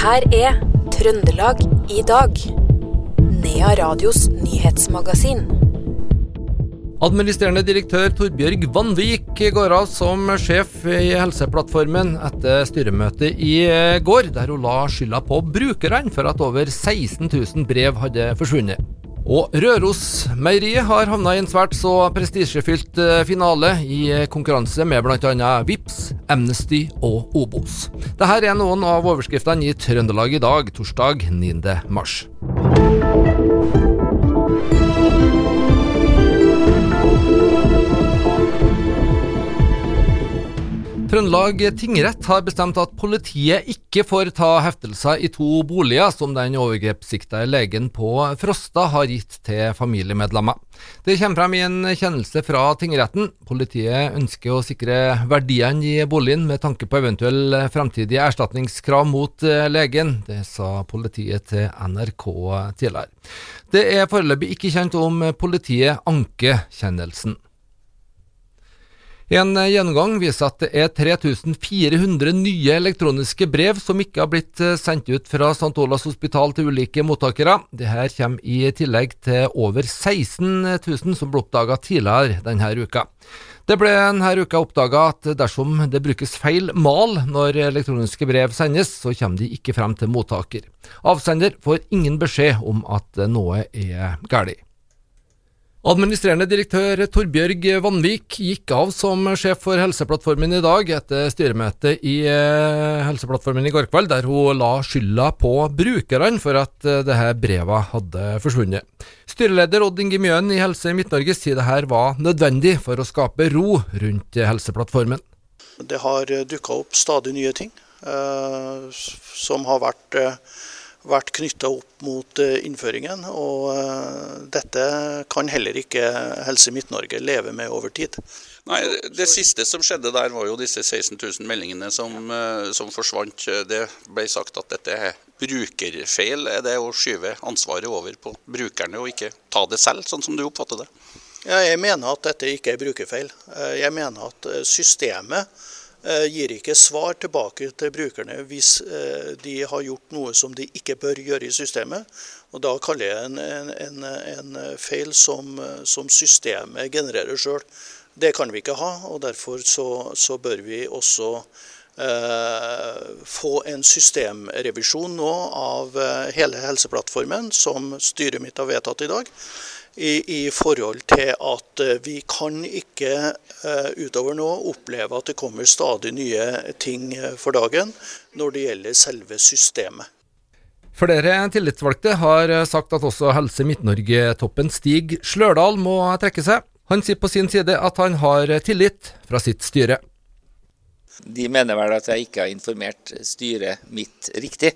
her er Trøndelag i dag. Nea Radios nyhetsmagasin. Administrerende direktør Torbjørg Vanvik går av som sjef i Helseplattformen etter styremøtet i går, der hun la skylda på brukerne for at over 16 000 brev hadde forsvunnet. Og Rørosmeieriet har havna i en svært så prestisjefylt eh, finale i konkurranse med bl.a. Vips, Amnesty og Obos. Dette er noen av overskriftene i Trøndelag i dag, torsdag 9. mars. Trøndelag tingrett har bestemt at politiet ikke får ta heftelser i to boliger som den overgrepssikta legen på Frosta har gitt til familiemedlemmer. Det kommer frem i en kjennelse fra tingretten. Politiet ønsker å sikre verdiene i boligen med tanke på eventuell fremtidige erstatningskrav mot legen. Det sa politiet til NRK tidligere. Det er foreløpig ikke kjent om politiet anker kjennelsen. En gjennomgang viser at det er 3400 nye elektroniske brev som ikke har blitt eh, sendt ut fra St. Olavs hospital til ulike mottakere. Dette kommer i tillegg til over 16 000 som ble oppdaga tidligere denne uka. Det ble denne uka oppdaga at dersom det brukes feil mal når elektroniske brev sendes, så kommer de ikke frem til mottaker. Avsender får ingen beskjed om at noe er galt. Administrerende direktør Torbjørg Vanvik gikk av som sjef for Helseplattformen i dag etter styremøtet i eh, Helseplattformen i går kveld, der hun la skylda på brukerne for at eh, dette brevet hadde forsvunnet. Styreleder Odd Inge Mjøen i Helse Midt-Norge sier dette var nødvendig for å skape ro rundt Helseplattformen. Det har dukka opp stadig nye ting eh, som har vært eh, vært knytta opp mot eh, innføringen. Og eh, dette kan heller ikke Helse Midt-Norge leve med over tid. Nei, Det siste som skjedde der, var jo disse 16 000 meldingene som, eh, som forsvant. Det ble sagt at dette er brukerfeil. Er det å skyve ansvaret over på brukerne og ikke ta det selv, sånn som du oppfatter det? Ja, jeg mener at dette ikke er brukerfeil. Jeg mener at systemet gir ikke svar tilbake til brukerne hvis eh, de har gjort noe som de ikke bør gjøre i systemet. Og Da kaller jeg en, en, en feil som, som, systemet genererer sjøl. Det kan vi ikke ha, og derfor så, så bør vi også eh, få en systemrevisjon nå av eh, hele Helseplattformen, som styret mitt har vedtatt i dag i, i, forhold til at eh, vi kan ikke uh, utover nå oppleve at det kommer stadig nye ting eh, for dagen når det gjelder selve systemet. Flere tillitsvalgte har sagt at også Helse Midt-Norge-toppen Stig Slørdal må trekke seg. Han sier på sin side at han har tillit fra sitt styre. De mener vel at jeg ikke har informert styret mitt riktig.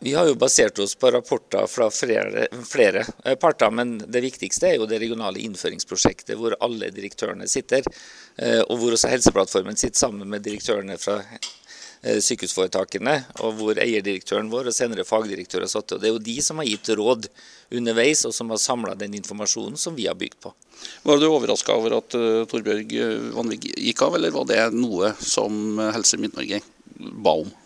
Vi har jo basert oss på rapporter fra flere, flere, eh, parter, men det viktigste er jo det regionale innføringsprosjektet hvor alle direktørene sitter, eh, og hvor også Helseplattformen sitter sammen med direktørene fra eh, sykehusforetakene, og hvor eierdirektøren vår og senere fagdirektør har sittet. Det er jo de som har gitt råd underveis, og som har samla den informasjonen som vi har bygd på. Var du overraska over at uh, Torbjørg Vanvik gikk av, eller var det noe som Helse Midt-Norge ba om?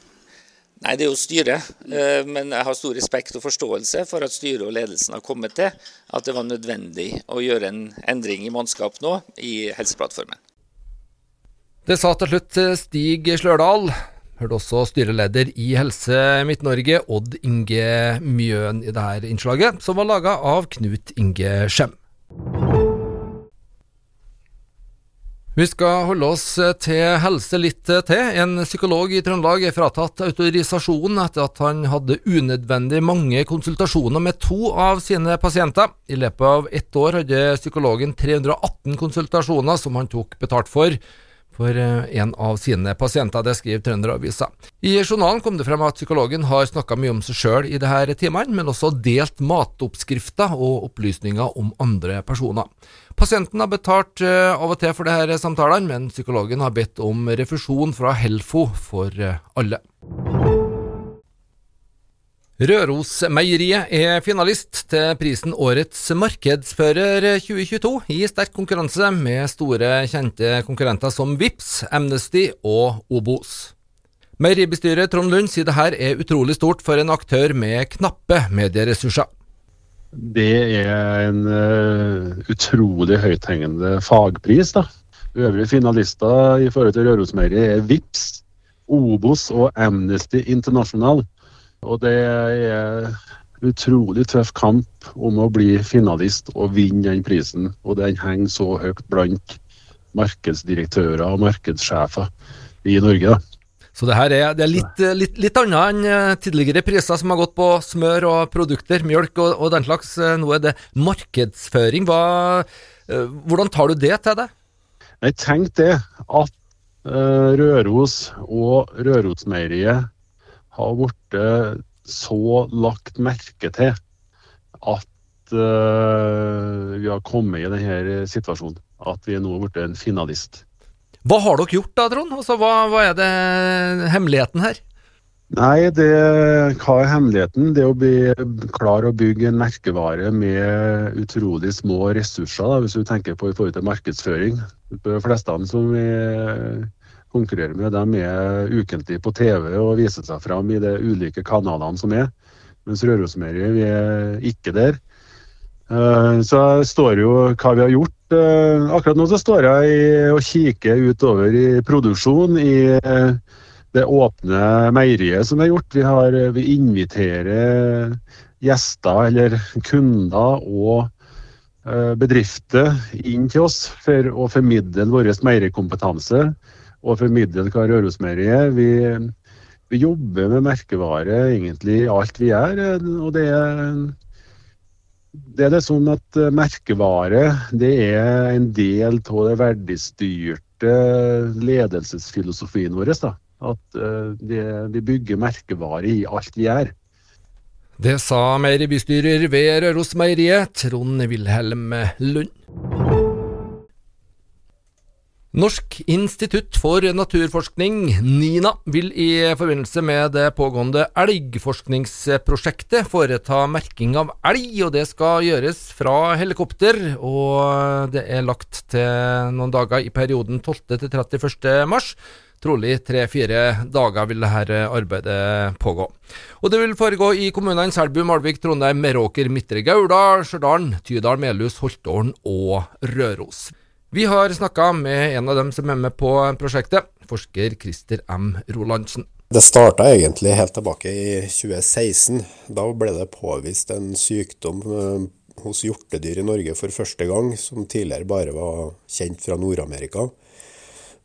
Nei, det er jo styret. Eh, men jeg har stor respekt og forståelse for at styret og ledelsen har kommet til at det var nødvendig å gjøre en endring i mannskap nå i Helseplattformen. Det sa til slutt Stig Slørdal. Hørte også styreleder i Helse Midt-Norge, Odd Inge Mjøen, i dette innslaget, som var laga av Knut Inge Skjem. Vi skal holde oss til helse litt til. En psykolog i Trøndelag er fratatt autorisasjonen etter at han hadde unødvendig mange konsultasjoner med to av sine pasienter. I løpet av ett år hadde psykologen 318 konsultasjoner som han tok betalt for for eh, en av sine pasienter. Det skriver Trønderavisa. I journalen kom det frem at psykologen har snakka mye om seg sjøl i disse timene, men også delt matoppskrifter og opplysninger om andre personer. Pasienten har betalt eh, av og til for disse samtalene, men psykologen har bedt om refusjon fra Helfo for eh, alle. Rørosmeieriet er finalist til prisen Årets markedsfører 2022, i sterk konkurranse med store, kjente konkurrenter som Vips, Amnesty og Obos. Meieribestyret Trond Lund sier det her er utrolig stort for en aktør med knappe medieressurser. Det er en uh, utrolig høythengende fagpris. da. Øvrige finalister i forhold til Rørosmeieriet er VIPS, Obos og Amnesty International. Og det er utrolig tøff kamp om å bli finalist og vinne den prisen. Og den henger så høyt blant markedsdirektører og markedssjefer i Norge. da. Så det her er, det er litt, litt, litt, annet enn eh, tidligere priser som har gått på smør og produkter, mjølk og, og den slags. Eh, nå er det markedsføring. Hva, eh, hvordan tar du det til deg? Jeg tenkte det at Røros og Rørosmeieriet har blitt så lagt merke til at uh, vi har kommet i denne situasjonen. At vi er nå blitt en finalist. Hva har dere gjort da, Trond? Altså, hva, hva, er det hemmeligheten her? Nei, det, hva er hemmeligheten? Det å bli klar å bygge en merkevare med utrolig små ressurser, da, hvis du tenker på i forhold til markedsføring. De fleste som vi konkurrerer med, de er ukentlig på TV og viser seg fram i de ulike kanalene som er. Mens Rørosmeieriet, vi er ikke der. Så så står jo hva vi har gjort. Eh, akkurat nå så står jeg og kikker utover i produksjon i eh, det åpne meieriet som er gjort. Vi, har, vi inviterer gjester eller kunder og bedrifter inn til oss for å formidle vår meierikompetanse og formidle hva Rørosmeieriet vi, vi jobber med merkevare egentlig i alt vi gjør. og det er det er det sånn at eh, merkevare det er en del av det verdistyrte ledelsesfilosofien vår. Da. At uh, det, vi bygger merkevare i alt vi gjør. Det sa meieribystyrer ved Rørosmeieriet, Trond Wilhelm Lund. Norsk institutt for naturforskning, NINA, vil i forbindelse med det pågående elgforskningsprosjektet foreta merking av elg, og det skal gjøres fra helikopter. Og det er lagt til noen dager i perioden 12. til 31. mars. Trolig tre-fire dager vil dette arbeidet pågå. Og Det vil foregå i kommunene Selbu, Malvik, Trondheim, Meråker, Midtre Gauldal, Stjørdal, Tydal, Melhus, Holtålen og Røros. Vi har snakka med en av dem som er med på prosjektet, forsker Christer M. Rolandsen. Det starta egentlig helt tilbake i 2016. Da ble det påvist en sykdom eh, hos hjortedyr i Norge for første gang, som tidligere bare var kjent fra Nord-Amerika.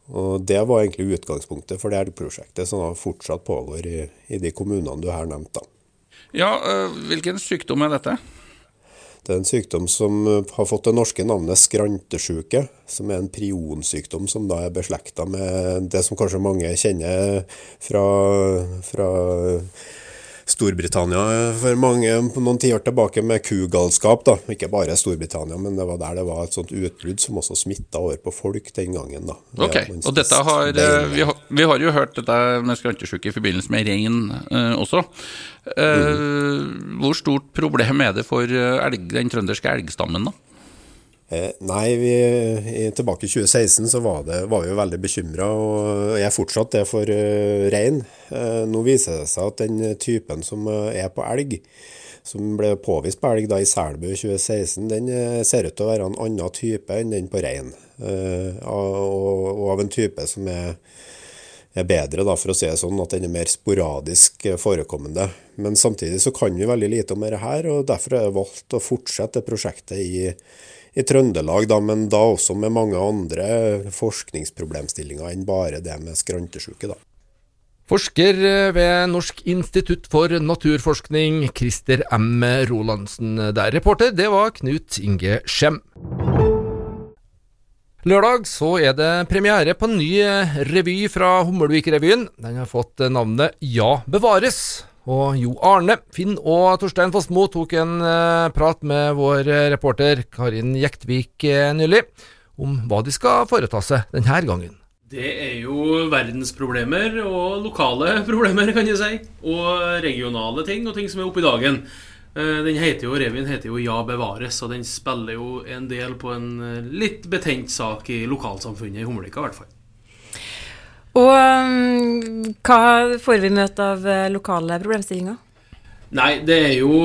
Og Det var egentlig utgangspunktet for det elgprosjektet som fortsatt pågår i, i, de kommunene du her nevnte. Ja, eh, Hvilken sykdom er dette? Det er en sykdom som eh, har fått det norske navnet skrantesjuke, som er en prionsykdom som da er beslekta med det som kanskje mange kjenner fra, fra Storbritannia for mange noen tiår tilbake med kugalskap. da, Ikke bare Storbritannia, men det var der det var et sånt utbrudd som også smitta over på folk den gangen. da. Ok, og dette har, eh, vi har, vi har jo hørt dette med skrantesjuke i forbindelse med rein eh, også. Eh, mm. Hvor stort problem er det for elg, den trønderske elgstammen, da? Eh, nei, vi, tilbake i 2016 så var, det, var vi jo veldig bekymra, og jeg er fortsatt det for uh, rein. Uh, nå viser det seg at den typen som er på elg, som ble påvist på elg da i Selbu i 2016, den ser ut til å være en annen type enn den på rein. Og, og, av en type som er, er bedre, da, for å si det sånn, at den er mer sporadisk forekommende. Men samtidig så kan vi veldig lite om dette og derfor er jeg valgt å fortsette prosjektet i i Trøndelag, da, men da også med mange andre forskningsproblemstillinger enn bare det med skrantesjuke. da. Forsker ved Norsk institutt for naturforskning, Christer M. Rolandsen der. Reporter, det var Knut Inge Skjem. Lørdag så er det premiere på en ny revy fra Hummelvik-revyen. Den har fått navnet Ja bevares. Og Jo Arne, Finn og Torstein Fossmo tok en uh, prat med vår reporter Karin Jektvik nylig om hva de skal foreta seg denne gangen. Det er jo verdensproblemer og lokale problemer, kan jeg si. Og regionale ting og ting som er oppe i dagen. Uh, den heter jo, Revyen heter jo Ja bevares, og den spiller jo en del på en litt betent sak i lokalsamfunnet i Humlika, i hvert fall. Og um, hva får vi møte av uh, lokale problemstillinger? Nei, det er jo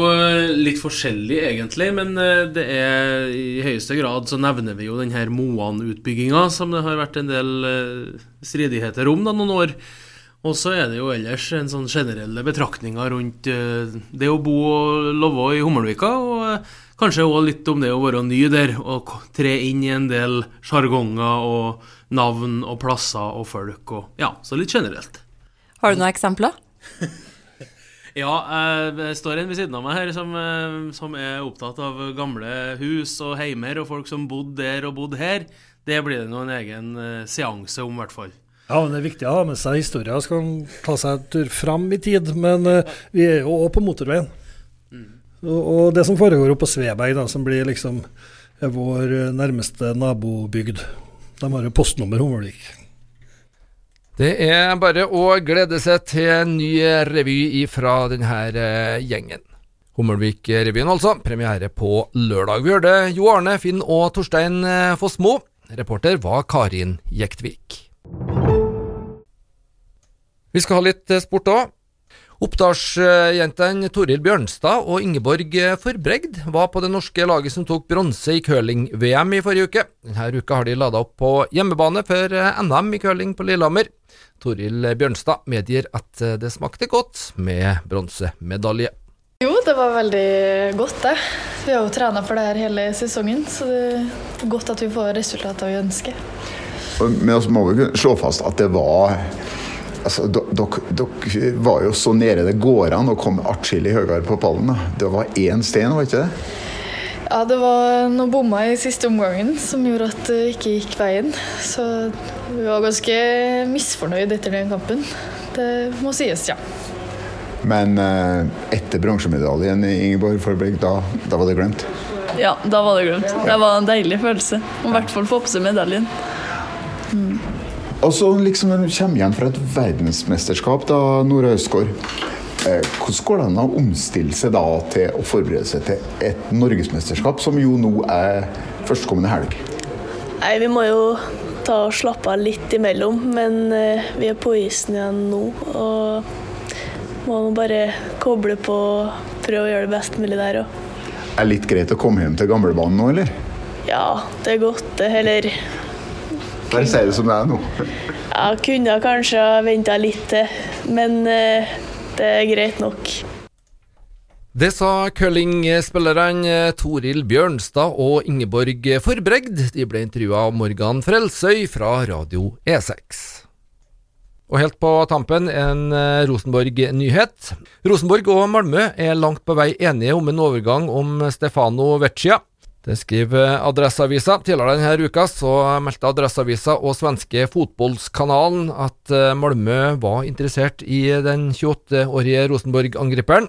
litt forskjellig, egentlig. Men det er i høyeste grad så nevner vi jo den her Moan-utbygginga, som det har vært en del stridigheter om da, noen år. Og så er det jo ellers en sånn generelle betraktninger rundt det å bo og leve i Hummelvika. og Kanskje òg litt om det å være ny der, og tre inn i en del sjargonger og navn og plasser og folk og Ja, så litt generelt. Har du noen eksempler? ja, jeg det står en ved siden av meg her som, eh, som, er opptatt av gamle hus og heimer og folk som bodde der og bodde her. Det blir det nå en egen eh, seanse om, i hvert fall. Ja, men Det er viktig å ha med seg historier. Skal ta seg en tur fram i tid. Men vi er jo òg på motorveien. Og det som foregår oppe på Sveberg, da, som blir liksom vår nærmeste nabobygd. De har jo postnummer Hummelvik. Det er bare å glede seg til en ny revy fra denne eh, gjengen. Hummelvik-revyen, altså. Premiere på lørdag. Vi hørte Jo Arne, Finn og Torstein eh, Fossmo. Reporter var Karin Jektvik. Vi skal ha litt eh, sport òg. Oppdalsjentene Toril Bjørnstad og Ingeborg Forbregd var på det norske laget som tok bronse i curling-VM i forrige uke. Denne uka har de lada opp på hjemmebane før NM i curling på Lillehammer. Toril Bjørnstad medgir at det smakte godt med bronsemedalje. Jo, det var veldig godt, det. Vi har jo trena for det her hele sesongen, så det er godt at vi får resultatet vi ønsker. Men så må vi slå fast at det var Altså, Dere var jo så nede det går an å komme atskillig høyere på pallen. Da. Det var én sten, var ikke det? Ja, det var noen bommer i siste omgangen som gjorde at det ikke gikk veien. Så vi var ganske misfornøyd etter den kampen. Det må sies, ja. Men eh, etter bronsemedaljen i Ingeborg Forberg, da, da, var det glemt? Ja, da var det glemt. Det var en deilig følelse. I hvert fall få på seg medaljen. Mm. Og så liksom Når du kommer igjen fra et verdensmesterskap, da, Nora Østgaard. Eh, hvordan går det an å omstille seg da til å forberede seg til et norgesmesterskap, som jo nå er førstkommende helg? Nei, Vi må jo ta og slappe av litt imellom, men uh, vi er på isen igjen nå. Og må bare koble på og prøve å gjøre det best mulig der òg. Er det litt greit å komme hjem til gamlebanen nå, eller? Ja, det er godt, det. Eller bare si det som det er nå. ja, kunne kanskje ha venta litt til, men uh, det er greit nok. Det sa curlingspillerne Toril Bjørnstad og Ingeborg Forbregd. De ble intervjua av Morgan Frelsøy fra Radio E6. Og helt på tampen en eh, Rosenborg-nyhet. Rosenborg og Malmö er langt på vei enige om en overgang om Stefano Vecchia. Det skriver Adresseavisa. Tidligere denne uka så meldte Adresseavisa og svenske Fotballskanalen at eh, Malmö var interessert i den 28-årige Rosenborg-angriperen.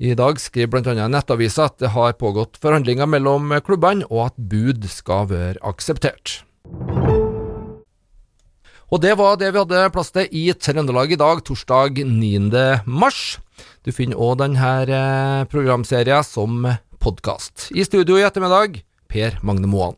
I dag skriver bl.a. Nettavisa at det har pågått forhandlinger mellom klubbene, og at bud skal være akseptert. Og det var det vi hadde plass til i Trøndelag i dag, torsdag 9. mars. Du finner òg denne eh, programserien som podkast. I studio i ettermiddag, Per Magne Moan.